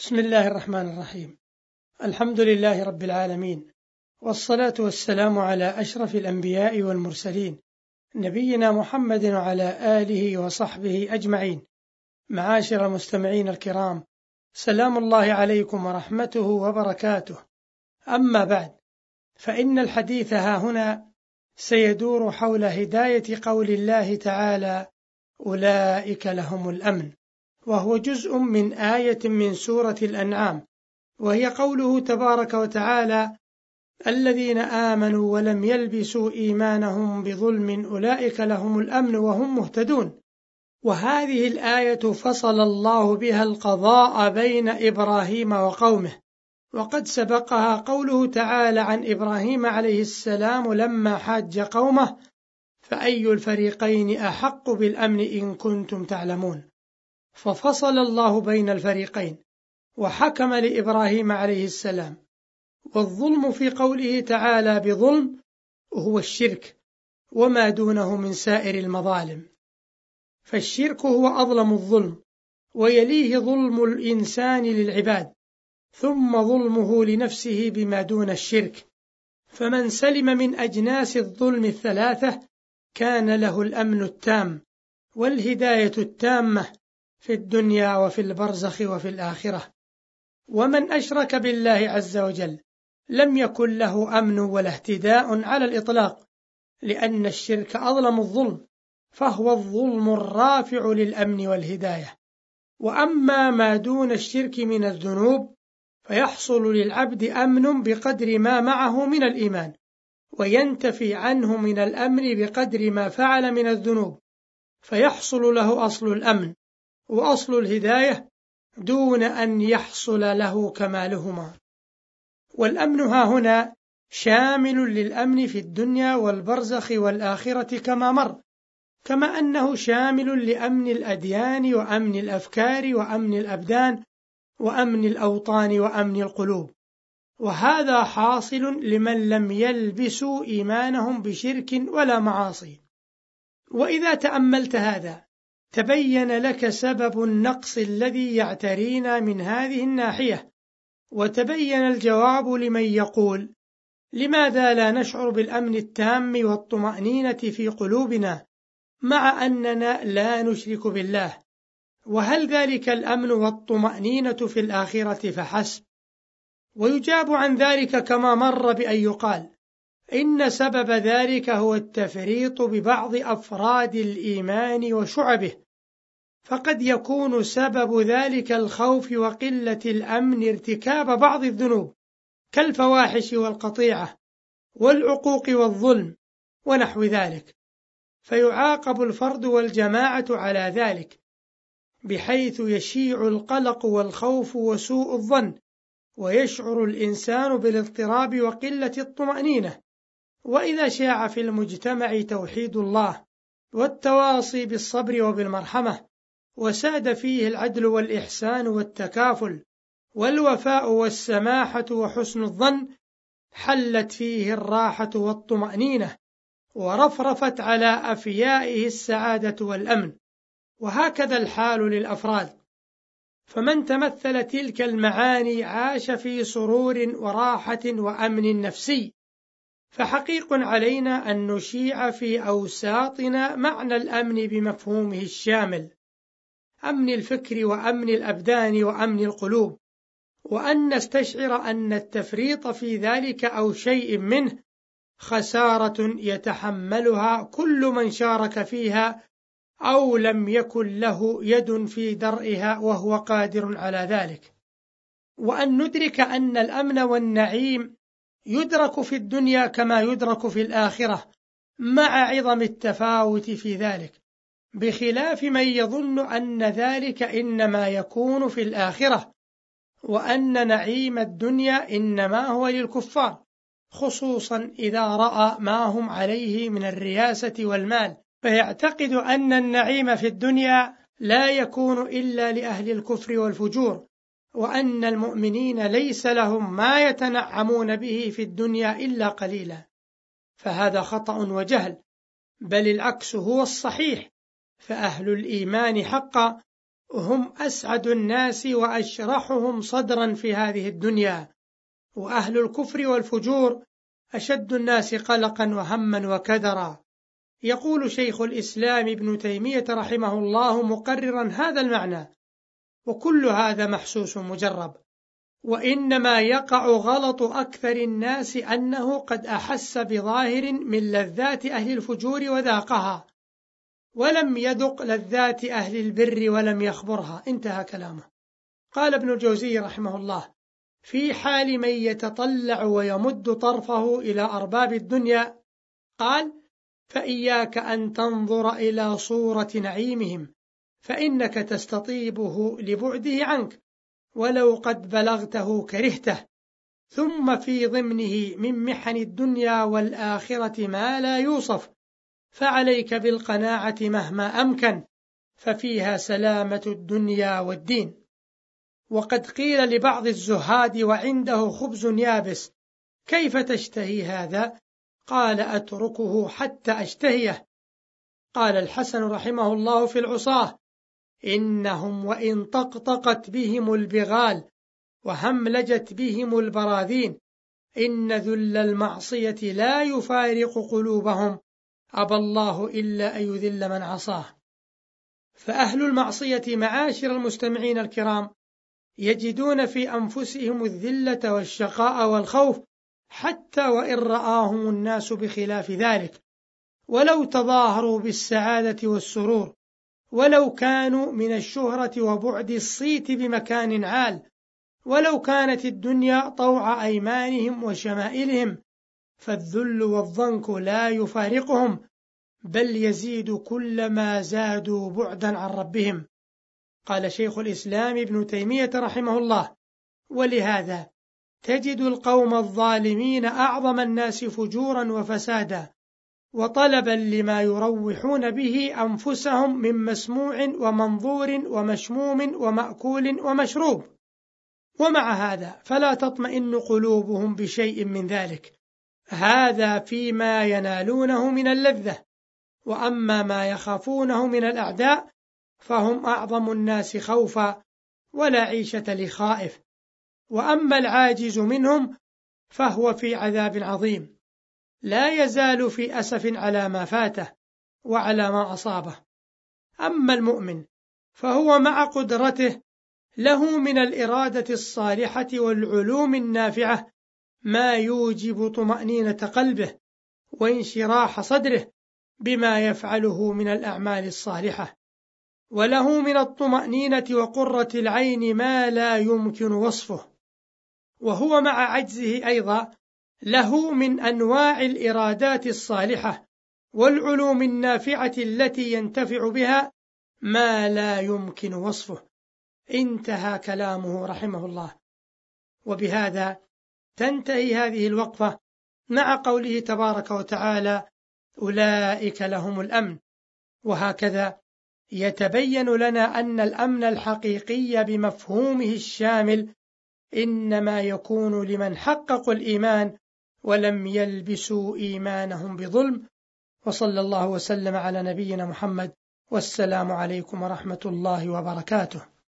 بسم الله الرحمن الرحيم. الحمد لله رب العالمين والصلاة والسلام على أشرف الأنبياء والمرسلين نبينا محمد وعلى آله وصحبه أجمعين. معاشر المستمعين الكرام سلام الله عليكم ورحمته وبركاته. أما بعد فإن الحديث ها هنا سيدور حول هداية قول الله تعالى أولئك لهم الأمن. وهو جزء من آية من سورة الأنعام وهي قوله تبارك وتعالى الذين آمنوا ولم يلبسوا إيمانهم بظلم أولئك لهم الأمن وهم مهتدون. وهذه الآية فصل الله بها القضاء بين إبراهيم وقومه. وقد سبقها قوله تعالى عن إبراهيم عليه السلام لما حاج قومه فأي الفريقين أحق بالأمن إن كنتم تعلمون؟ ففصل الله بين الفريقين وحكم لإبراهيم عليه السلام. والظلم في قوله تعالى بظلم هو الشرك وما دونه من سائر المظالم. فالشرك هو أظلم الظلم ويليه ظلم الإنسان للعباد ثم ظلمه لنفسه بما دون الشرك. فمن سلم من أجناس الظلم الثلاثة كان له الأمن التام والهداية التامة في الدنيا وفي البرزخ وفي الآخرة. ومن أشرك بالله عز وجل لم يكن له أمن ولا اهتداء على الإطلاق لأن الشرك أظلم الظلم فهو الظلم الرافع للأمن والهداية. وأما ما دون الشرك من الذنوب فيحصل للعبد أمن بقدر ما معه من الإيمان وينتفي عنه من الأمن بقدر ما فعل من الذنوب فيحصل له أصل الأمن. وأصل الهداية دون أن يحصل له كمالهما. والأمن ها هنا شامل للأمن في الدنيا والبرزخ والآخرة كما مر كما أنه شامل لأمن الأديان وأمن الأفكار وأمن الأبدان وأمن الأوطان وأمن القلوب. وهذا حاصل لمن لم يلبسوا إيمانهم بشرك ولا معاصي. وإذا تأملت هذا تبين لك سبب النقص الذي يعترينا من هذه الناحية وتبين الجواب لمن يقول لماذا لا نشعر بالأمن التام والطمأنينة في قلوبنا مع أننا لا نشرك بالله؟ وهل ذلك الأمن والطمأنينة في الآخرة فحسب؟ ويجاب عن ذلك كما مر بأن يقال إن سبب ذلك هو التفريط ببعض أفراد الإيمان وشعبه فقد يكون سبب ذلك الخوف وقلة الأمن ارتكاب بعض الذنوب كالفواحش والقطيعة والعقوق والظلم ونحو ذلك. فيعاقب الفرد والجماعة على ذلك بحيث يشيع القلق والخوف وسوء الظن ويشعر الإنسان بالاضطراب وقلة الطمأنينة. وإذا شاع في المجتمع توحيد الله والتواصي بالصبر وبالمرحمة وساد فيه العدل والإحسان والتكافل والوفاء والسماحة وحسن الظن حلت فيه الراحة والطمأنينة ورفرفت على أفيائه السعادة والأمن. وهكذا الحال للأفراد. فمن تمثل تلك المعاني عاش في سرور وراحة وأمن نفسي. فحقيق علينا أن نشيع في أوساطنا معنى الأمن بمفهومه الشامل أمن الفكر وأمن الأبدان وأمن القلوب وأن نستشعر أن التفريط في ذلك أو شيء منه خسارة يتحملها كل من شارك فيها أو لم يكن له يد في درئها وهو قادر على ذلك. وأن ندرك أن الأمن والنعيم يدرك في الدنيا كما يدرك في الآخرة مع عظم التفاوت في ذلك بخلاف من يظن أن ذلك إنما يكون في الآخرة وأن نعيم الدنيا إنما هو للكفار خصوصا إذا رأى ما هم عليه من الرياسة والمال. فيعتقد أن النعيم في الدنيا لا يكون إلا لأهل الكفر والفجور. وأن المؤمنين ليس لهم ما يتنعمون به في الدنيا إلا قليلا. فهذا خطأ وجهل بل العكس هو الصحيح. فأهل الإيمان حقا هم أسعد الناس وأشرحهم صدرا في هذه الدنيا. وأهل الكفر والفجور أشد الناس قلقا وهما وكدرا. يقول شيخ الإسلام ابن تيمية رحمه الله مقررا هذا المعنى وكل هذا محسوس مجرب. وإنما يقع غلط أكثر الناس أنه قد أحس بظاهر من لذات أهل الفجور وذاقها ولم يذق لذات أهل البر ولم يخبرها. انتهى كلامه. قال ابن الجوزي رحمه الله في حال من يتطلع ويمد طرفه إلى أرباب الدنيا قال فإياك أن تنظر إلى صورة نعيمهم فإنك تستطيبه لبعده عنك ولو قد بلغته كرهته. ثم في ضمنه من محن الدنيا والآخرة ما لا يوصف فعليك بالقناعة مهما أمكن ففيها سلامة الدنيا والدين. وقد قيل لبعض الزهاد وعنده خبز يابس كيف تشتهي هذا؟ قال أتركه حتى أشتهيه. قال الحسن رحمه الله في العصاه إنهم وإن طقطقت بهم البغال وهملجت بهم البراذين إن ذل المعصية لا يفارق قلوبهم أبى الله إلا أن يذل من عصاه. فأهل المعصية معاشر المستمعين الكرام يجدون في أنفسهم الذلة والشقاء والخوف حتى وإن رآهم الناس بخلاف ذلك ولو تظاهروا بالسعادة والسرور. ولو كانوا من الشهرة وبعد الصيت بمكان عال ولو كانت الدنيا طوع أيمانهم وشمائلهم فالذل والضنك لا يفارقهم بل يزيد كلما زادوا بعدا عن ربهم. قال شيخ الإسلام ابن تيمية رحمه الله ولهذا تجد القوم الظالمين أعظم الناس فجورا وفسادا وطلبا لما يروحون به أنفسهم من مسموع ومنظور ومشموم ومأكول ومشروب. ومع هذا فلا تطمئن قلوبهم بشيء من ذلك. هذا فيما ينالونه من اللذة. وأما ما يخافونه من الأعداء فهم أعظم الناس خوفا ولا عيشة لخائف. وأما العاجز منهم فهو في عذاب عظيم. لا يزال في أسف على ما فاته وعلى ما أصابه. أما المؤمن فهو مع قدرته له من الإرادة الصالحة والعلوم النافعة ما يوجب طمأنينة قلبه وانشراح صدره بما يفعله من الأعمال الصالحة. وله من الطمأنينة وقرة العين ما لا يمكن وصفه. وهو مع عجزه أيضا له من أنواع الإرادات الصالحة والعلوم النافعة التي ينتفع بها ما لا يمكن وصفه. انتهى كلامه رحمه الله. وبهذا تنتهي هذه الوقفة مع قوله تبارك وتعالى أولئك لهم الأمن. وهكذا يتبين لنا أن الأمن الحقيقي بمفهومه الشامل إنما يكون لمن حققوا الإيمان ولم يلبسوا إيمانهم بظلم وصلى الله وسلم على نبينا محمد والسلام عليكم ورحمة الله وبركاته.